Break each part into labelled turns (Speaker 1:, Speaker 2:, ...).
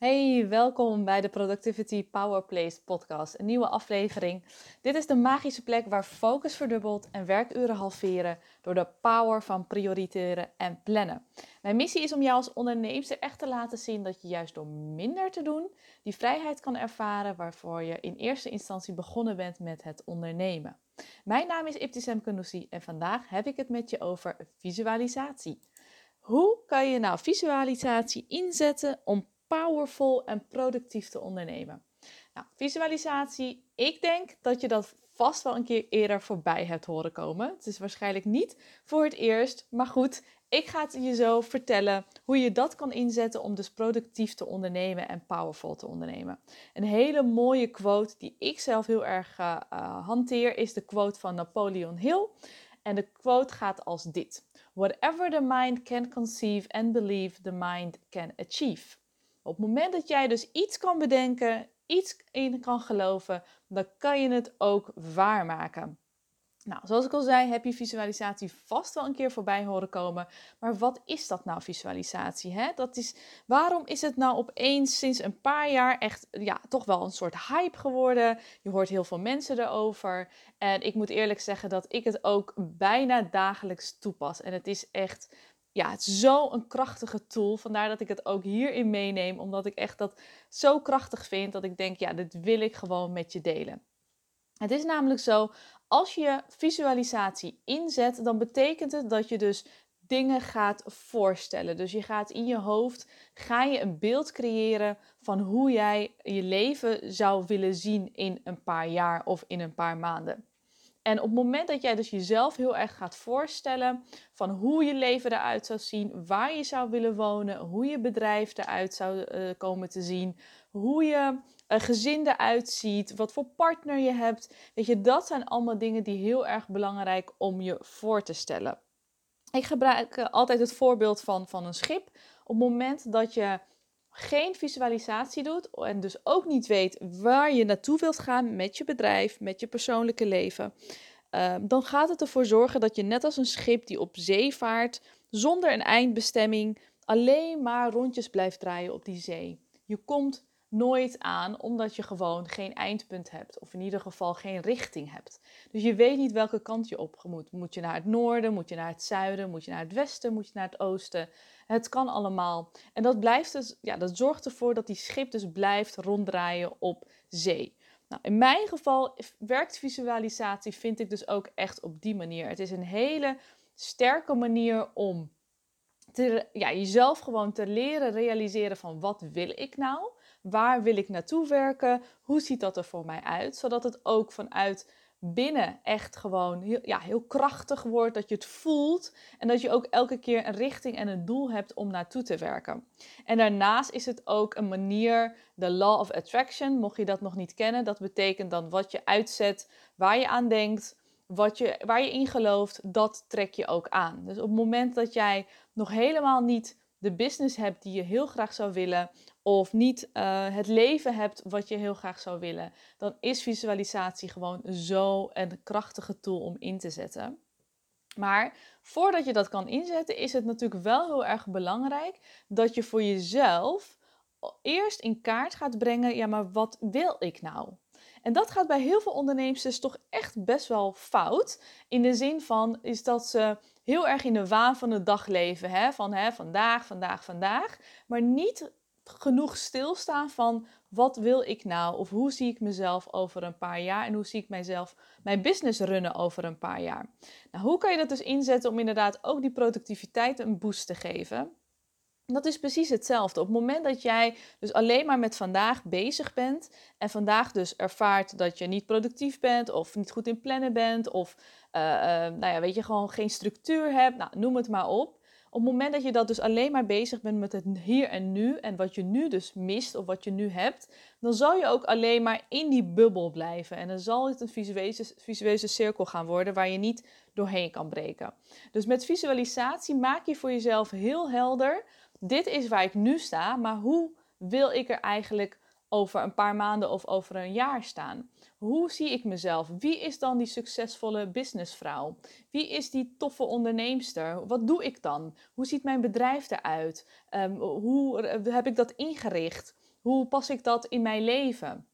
Speaker 1: Hey, welkom bij de Productivity Powerplace podcast, een nieuwe aflevering. Dit is de magische plek waar focus verdubbelt en werkuren halveren door de power van prioriteren en plannen. Mijn missie is om jou als ondernemer echt te laten zien dat je juist door minder te doen die vrijheid kan ervaren waarvoor je in eerste instantie begonnen bent met het ondernemen. Mijn naam is Ibtisem Kanoussi en vandaag heb ik het met je over visualisatie. Hoe kan je nou visualisatie inzetten om powerful en productief te ondernemen. Nou, visualisatie, ik denk dat je dat vast wel een keer eerder voorbij hebt horen komen. Het is waarschijnlijk niet voor het eerst, maar goed, ik ga het je zo vertellen hoe je dat kan inzetten om dus productief te ondernemen en powerful te ondernemen. Een hele mooie quote die ik zelf heel erg uh, hanteer is de quote van Napoleon Hill. En de quote gaat als dit: Whatever the mind can conceive and believe, the mind can achieve. Op het moment dat jij dus iets kan bedenken, iets in kan geloven, dan kan je het ook waarmaken. Nou, zoals ik al zei, heb je visualisatie vast wel een keer voorbij horen komen. Maar wat is dat nou, visualisatie? Hè? Dat is, waarom is het nou opeens sinds een paar jaar echt ja, toch wel een soort hype geworden? Je hoort heel veel mensen erover. En ik moet eerlijk zeggen dat ik het ook bijna dagelijks toepas. En het is echt ja, het is zo'n krachtige tool. Vandaar dat ik het ook hierin meeneem. Omdat ik echt dat zo krachtig vind dat ik denk, ja, dit wil ik gewoon met je delen. Het is namelijk zo, als je visualisatie inzet, dan betekent het dat je dus dingen gaat voorstellen. Dus je gaat in je hoofd, ga je een beeld creëren van hoe jij je leven zou willen zien in een paar jaar of in een paar maanden. En op het moment dat jij dus jezelf heel erg gaat voorstellen van hoe je leven eruit zou zien, waar je zou willen wonen, hoe je bedrijf eruit zou uh, komen te zien, hoe je uh, gezin eruit ziet, wat voor partner je hebt. Weet je, dat zijn allemaal dingen die heel erg belangrijk om je voor te stellen. Ik gebruik uh, altijd het voorbeeld van, van een schip. Op het moment dat je geen visualisatie doet en dus ook niet weet waar je naartoe wilt gaan met je bedrijf, met je persoonlijke leven, ehm, dan gaat het ervoor zorgen dat je net als een schip die op zee vaart, zonder een eindbestemming, alleen maar rondjes blijft draaien op die zee. Je komt nooit aan, omdat je gewoon geen eindpunt hebt. Of in ieder geval geen richting hebt. Dus je weet niet welke kant je op moet. Moet je naar het noorden? Moet je naar het zuiden? Moet je naar het westen? Moet je naar het oosten? Het kan allemaal. En dat, blijft dus, ja, dat zorgt ervoor dat die schip dus blijft ronddraaien op zee. Nou, in mijn geval werkt visualisatie, vind ik dus ook echt op die manier. Het is een hele sterke manier om te, ja, jezelf gewoon te leren realiseren van wat wil ik nou? Waar wil ik naartoe werken? Hoe ziet dat er voor mij uit? Zodat het ook vanuit binnen echt gewoon heel, ja, heel krachtig wordt. Dat je het voelt en dat je ook elke keer een richting en een doel hebt om naartoe te werken. En daarnaast is het ook een manier, de law of attraction, mocht je dat nog niet kennen. Dat betekent dan wat je uitzet, waar je aan denkt, wat je, waar je in gelooft, dat trek je ook aan. Dus op het moment dat jij nog helemaal niet de business hebt die je heel graag zou willen, of niet uh, het leven hebt wat je heel graag zou willen, dan is visualisatie gewoon zo een krachtige tool om in te zetten. Maar voordat je dat kan inzetten, is het natuurlijk wel heel erg belangrijk dat je voor jezelf eerst in kaart gaat brengen, ja, maar wat wil ik nou? En dat gaat bij heel veel ondernemers toch echt best wel fout. In de zin van is dat ze heel erg in de waan van de dag leven. Hè? Van hè, vandaag, vandaag, vandaag. Maar niet genoeg stilstaan van wat wil ik nou? Of hoe zie ik mezelf over een paar jaar? En hoe zie ik mijzelf, mijn business runnen over een paar jaar? Nou, hoe kan je dat dus inzetten om inderdaad ook die productiviteit een boost te geven? Dat is precies hetzelfde. Op het moment dat jij dus alleen maar met vandaag bezig bent en vandaag dus ervaart dat je niet productief bent of niet goed in plannen bent of uh, uh, nou ja, weet je, gewoon geen structuur hebt, nou, noem het maar op. Op het moment dat je dat dus alleen maar bezig bent met het hier en nu en wat je nu dus mist of wat je nu hebt, dan zal je ook alleen maar in die bubbel blijven. En dan zal het een visueuze, visueuze cirkel gaan worden waar je niet doorheen kan breken. Dus met visualisatie maak je voor jezelf heel helder, dit is waar ik nu sta, maar hoe wil ik er eigenlijk over een paar maanden of over een jaar staan? Hoe zie ik mezelf? Wie is dan die succesvolle businessvrouw? Wie is die toffe onderneemster? Wat doe ik dan? Hoe ziet mijn bedrijf eruit? Um, hoe heb ik dat ingericht? Hoe pas ik dat in mijn leven?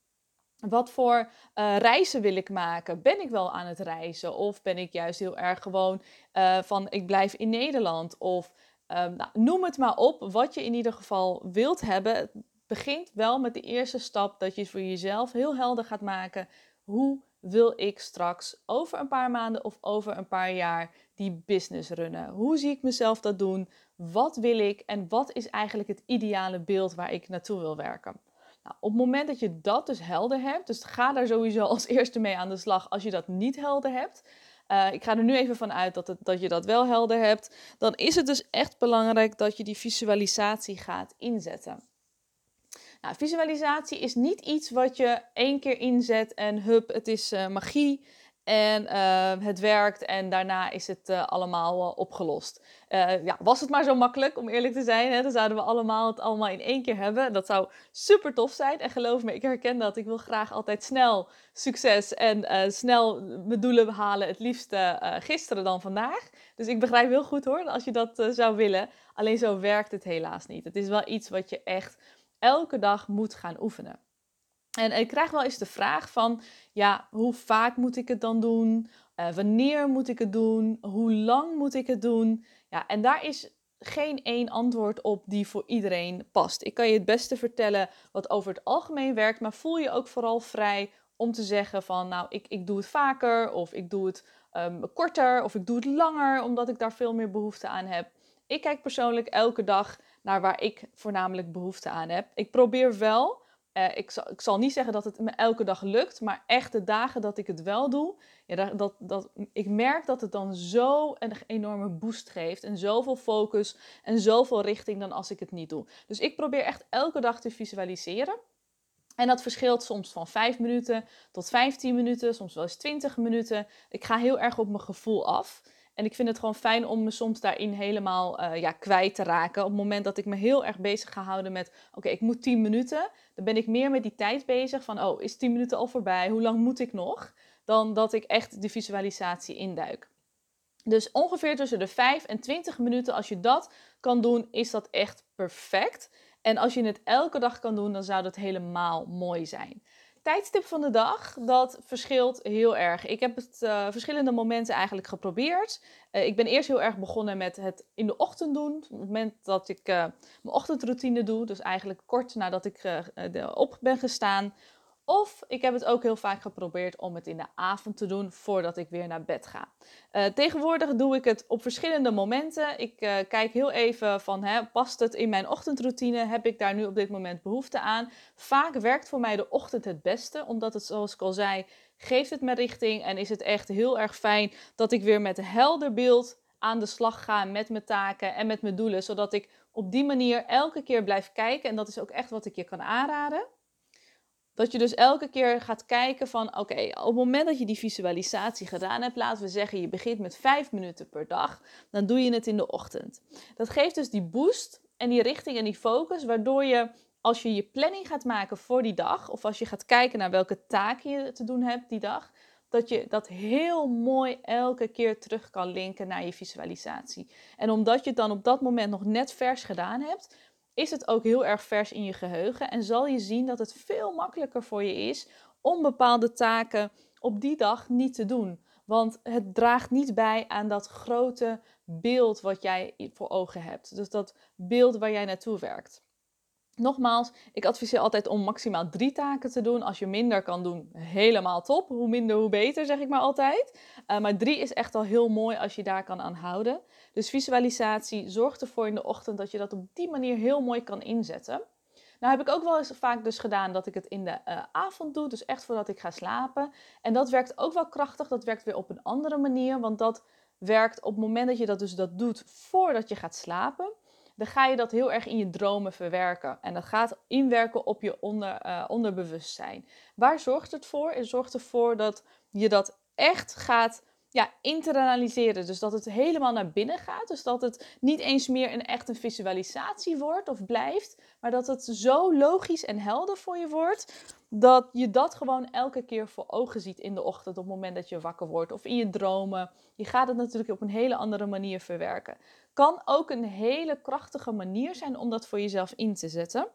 Speaker 1: Wat voor uh, reizen wil ik maken? Ben ik wel aan het reizen? Of ben ik juist heel erg gewoon uh, van ik blijf in Nederland? Of um, nou, noem het maar op, wat je in ieder geval wilt hebben. Begint wel met de eerste stap dat je voor jezelf heel helder gaat maken. Hoe wil ik straks over een paar maanden of over een paar jaar die business runnen? Hoe zie ik mezelf dat doen? Wat wil ik en wat is eigenlijk het ideale beeld waar ik naartoe wil werken? Nou, op het moment dat je dat dus helder hebt, dus ga daar sowieso als eerste mee aan de slag als je dat niet helder hebt. Uh, ik ga er nu even van uit dat, het, dat je dat wel helder hebt. Dan is het dus echt belangrijk dat je die visualisatie gaat inzetten. Nou, visualisatie is niet iets wat je één keer inzet en hup, het is uh, magie en uh, het werkt en daarna is het uh, allemaal opgelost. ja, was het maar zo makkelijk, om eerlijk te zijn, hè, dan zouden we allemaal het allemaal in één keer hebben. Dat zou super tof zijn. En geloof me, ik herken dat. Ik wil graag altijd snel succes en snel mijn doelen behalen. Het liefst gisteren dan vandaag. Dus ik begrijp heel goed hoor, als je dat zou willen. Alleen zo werkt het helaas niet. Het is wel iets wat je echt elke dag moet gaan oefenen. En ik krijg wel eens de vraag van, ja, hoe vaak moet ik het dan doen? Uh, wanneer moet ik het doen? Hoe lang moet ik het doen? Ja, en daar is geen één antwoord op die voor iedereen past. Ik kan je het beste vertellen wat over het algemeen werkt, maar voel je ook vooral vrij om te zeggen van, nou, ik, ik doe het vaker of ik doe het um, korter of ik doe het langer, omdat ik daar veel meer behoefte aan heb. Ik kijk persoonlijk elke dag naar waar ik voornamelijk behoefte aan heb. Ik probeer wel uh, ik, zal, ik, zal, niet zeggen dat het me elke dag lukt, maar echt de dagen dat ik het wel doe, ja, dat, dat, ik merk dat het dan zo een enorme boost geeft en zoveel focus en zoveel richting dan als ik het niet doe. Dus ik probeer echt elke dag te visualiseren. En dat verschilt soms van 5 minuten tot 15 minuten, soms wel eens 20 minuten. Ik ga heel erg op mijn gevoel af. En ik vind het gewoon fijn om me soms daarin helemaal uh, ja, kwijt te raken. Op het moment dat ik me heel erg bezig ga houden met: oké, ik moet 10 minuten. Dan ben ik meer met die tijd bezig van: oh, is 10 minuten al voorbij? Hoe lang moet ik nog? Dan dat ik echt de visualisatie induik. Dus ongeveer tussen de 5 en 20 minuten, als je dat kan doen, is dat echt perfect. En als je het elke dag kan doen, dan zou dat helemaal mooi zijn tijdstip van de dag, dat verschilt heel erg. Ik heb het uh, verschillende momenten eigenlijk geprobeerd. Uh, ik ben eerst heel erg begonnen met het in de ochtend doen. Op het moment dat ik uh, mijn ochtendroutine doe, dus eigenlijk kort nadat ik op ben gestaan, of ik heb het ook heel vaak geprobeerd om het in de avond te doen voordat ik weer naar bed ga. Uh, tegenwoordig doe ik het op verschillende momenten. Ik uh, kijk heel even van, hè, past het in mijn ochtendroutine? Heb ik daar nu op dit moment behoefte aan? Vaak werkt voor mij de ochtend het beste, omdat het, zoals ik al zei, geeft het me richting en is het echt heel erg fijn dat ik weer met helder beeld aan de slag ga met mijn taken en met mijn doelen, zodat ik op die manier elke keer blijf kijken. En dat is ook echt wat ik je kan aanraden dat je dus elke keer gaat kijken van oké, op het moment dat je die visualisatie gedaan hebt, laten we zeggen je begint met vijf minuten per dag, dan doe je het in de ochtend. Dat geeft dus die boost en die richting en die focus, waardoor je als je je planning gaat maken voor die dag, of als je gaat kijken naar welke taken je te doen hebt die dag, dat je dat heel mooi elke keer terug kan linken naar je visualisatie. En omdat je het dan op dat moment nog net vers gedaan hebt, is het ook heel erg vers in je geheugen en zal je zien dat het veel makkelijker voor je is om bepaalde taken op die dag niet te doen. Want het draagt niet bij aan dat grote beeld wat jij voor ogen hebt. Dus dat beeld waar jij naartoe werkt. Nogmaals, ik adviseer altijd om maximaal drie taken te doen. Als je minder kan doen, helemaal top. Hoe minder, hoe beter, zeg ik maar altijd. Uh, maar drie is echt al heel mooi als je daar kan aan houden. Dus visualisatie zorgt ervoor in de ochtend dat je dat op die manier heel mooi kan inzetten. Nou heb ik ook wel eens vaak dus gedaan dat ik het in de uh, avond doe, dus echt voordat ik ga slapen. En dat werkt ook wel krachtig, dat werkt weer op een andere manier, want dat werkt op het moment dat je dat dus dat doet voordat je gaat slapen dan ga je dat heel erg in je dromen verwerken. En dat gaat inwerken op je onder, uh, onderbewustzijn. Waar zorgt het voor? Het zorgt ervoor dat je dat echt gaat ja, internaliseren. Dus dat het helemaal naar binnen gaat. Dus dat het niet eens meer een echt een visualisatie wordt of blijft. Maar dat het zo logisch en helder voor je wordt. Dat je dat gewoon elke keer voor ogen ziet in de ochtend. Op het moment dat je wakker wordt. Of in je dromen. Je gaat het natuurlijk op een hele andere manier verwerken. Kan ook een hele krachtige manier zijn om dat voor jezelf in te zetten.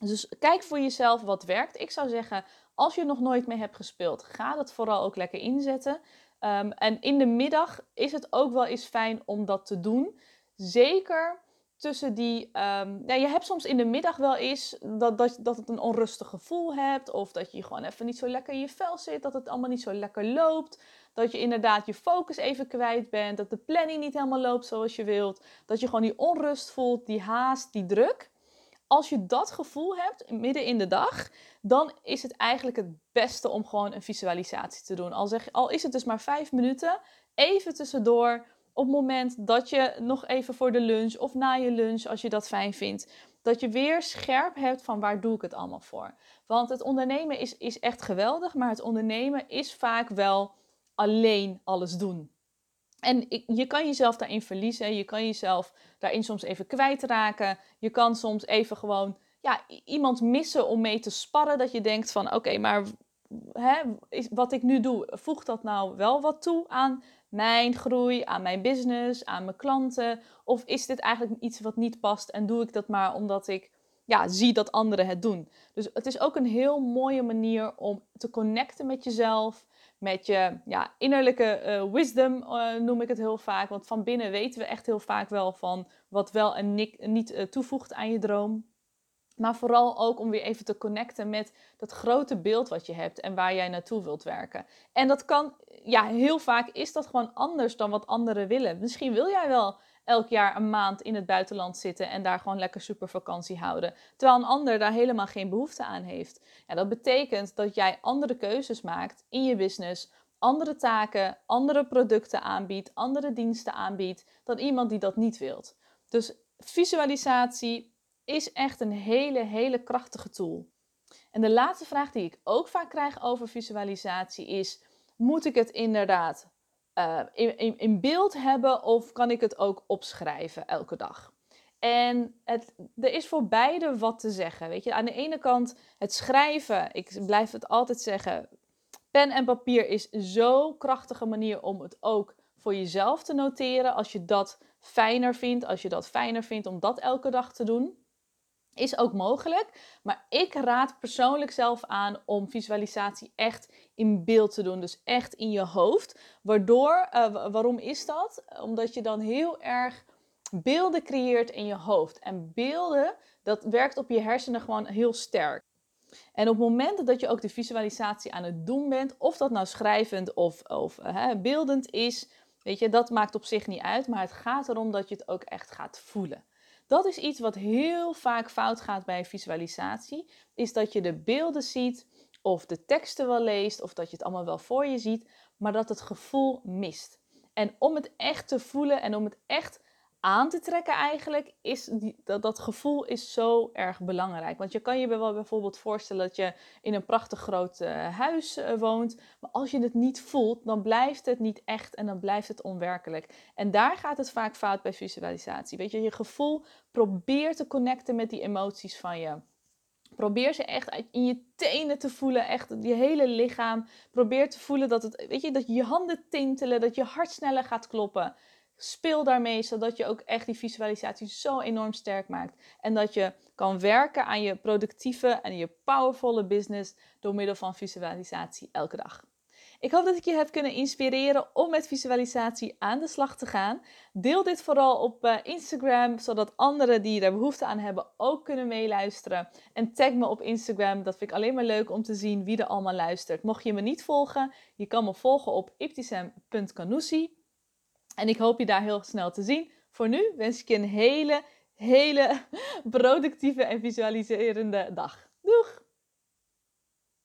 Speaker 1: Dus kijk voor jezelf wat werkt. Ik zou zeggen, als je nog nooit mee hebt gespeeld, ga dat vooral ook lekker inzetten. Ehm, en in de middag is het ook wel eens fijn om dat te doen. Zeker tussen die. Um, ja, je hebt soms in de middag wel eens dat, dat, dat het een onrustig gevoel hebt. Of dat je gewoon even niet zo lekker in je vel zit. Dat het allemaal niet zo lekker loopt. Dat je inderdaad je focus even kwijt bent. Dat de planning niet helemaal loopt zoals je wilt. Dat je gewoon die onrust voelt, die haast, die druk. Als je dat gevoel hebt midden in de dag, dan is het eigenlijk het beste om gewoon een visualisatie te doen. Al, zeg, al is het dus maar vijf minuten, even tussendoor op het moment dat je nog even voor de lunch of na je lunch, als je dat fijn vindt, dat je weer scherp hebt van waar doe ik het allemaal voor. Want het ondernemen is, is echt geweldig, maar het ondernemen is vaak wel alleen alles doen. En je kan jezelf daarin verliezen, je kan jezelf daarin soms even kwijtraken. Je kan soms even gewoon ja, iemand missen om mee te sparren. Dat je denkt van oké, maar hè, is, wat ik nu doe, voegt dat nou wel wat toe aan mijn groei, aan mijn business, aan mijn klanten? Of is dit eigenlijk iets wat niet past en doe ik dat maar omdat ik ja, zie dat anderen het doen? Dus het is ook een heel mooie manier om te connecten met jezelf, met je ja, innerlijke uh, wisdom, uh, noem ik het heel vaak. Want van binnen weten we echt heel vaak wel van wat wel en niet uh, toevoegt aan je droom. Maar vooral ook om weer even te connecten met dat grote beeld wat je hebt en waar jij naartoe wilt werken. En dat kan, ja, heel vaak is dat gewoon anders dan wat anderen willen. Misschien wil jij wel elk jaar een maand in het buitenland zitten en daar gewoon lekker super vakantie houden. Terwijl een ander daar helemaal geen behoefte aan heeft. Ja, dat betekent dat jij andere keuzes maakt in je business, andere taken, andere producten aanbiedt, andere diensten aanbiedt dan iemand die dat niet wilt. Dus visualisatie is echt een hele, hele krachtige tool. En de laatste vraag die ik ook vaak krijg over visualisatie is: moet ik het inderdaad in, in, in, beeld hebben of kan ik het ook opschrijven elke dag? En het, er is voor beide wat te zeggen. Weet je, aan de ene kant het schrijven, ik blijf het altijd zeggen, pen en papier is zo'n krachtige manier om het ook voor jezelf te noteren. Als je dat fijner vindt, als je dat fijner vindt om dat elke dag te doen. Is ook mogelijk, maar ik raad persoonlijk zelf aan om visualisatie echt in beeld te doen. Dus echt in je hoofd. Waardoor, uh, waarom is dat? Omdat je dan heel erg beelden creëert in je hoofd. En beelden, dat werkt op je hersenen gewoon heel sterk. En op het moment dat je ook de visualisatie aan het doen bent, of dat nou schrijvend of, of uh, beeldend is, weet je, dat maakt op zich niet uit. Maar het gaat erom dat je het ook echt gaat voelen. Dat is iets wat heel vaak fout gaat bij visualisatie. Is dat je de beelden ziet of de teksten wel leest of dat je het allemaal wel voor je ziet, maar dat het gevoel mist. En om het echt te voelen en om het echt aan te trekken eigenlijk, is die, dat, dat gevoel is zo erg belangrijk. Want je kan je wel bijvoorbeeld voorstellen dat je in een prachtig groot uh, huis uh, woont. Maar als je het niet voelt, dan blijft het niet echt en dan blijft het onwerkelijk. En daar gaat het vaak fout bij visualisatie. Weet je, je gevoel probeert te connecten met die emoties van je. Probeer ze echt in je tenen te voelen, echt je hele lichaam. Probeer te voelen dat, het, weet je, dat je handen tintelen, dat je hart sneller gaat kloppen. Speel daarmee, zodat je ook echt die visualisatie zo enorm sterk maakt. En dat je kan werken aan je productieve en je powervolle business door middel van visualisatie elke dag. Ik hoop dat ik je heb kunnen inspireren om met visualisatie aan de slag te gaan. Deel dit vooral op uh, Instagram, zodat anderen die er behoefte aan hebben ook kunnen meeluisteren. En tag me op Instagram, dat vind ik alleen maar leuk om te zien wie er allemaal luistert. Mocht je me niet volgen, je kan me volgen op iptisem.canoussi. En ik hoop je daar heel snel te zien. Voor nu wens ik je een hele, hele productieve en visualiserende dag. Doeg!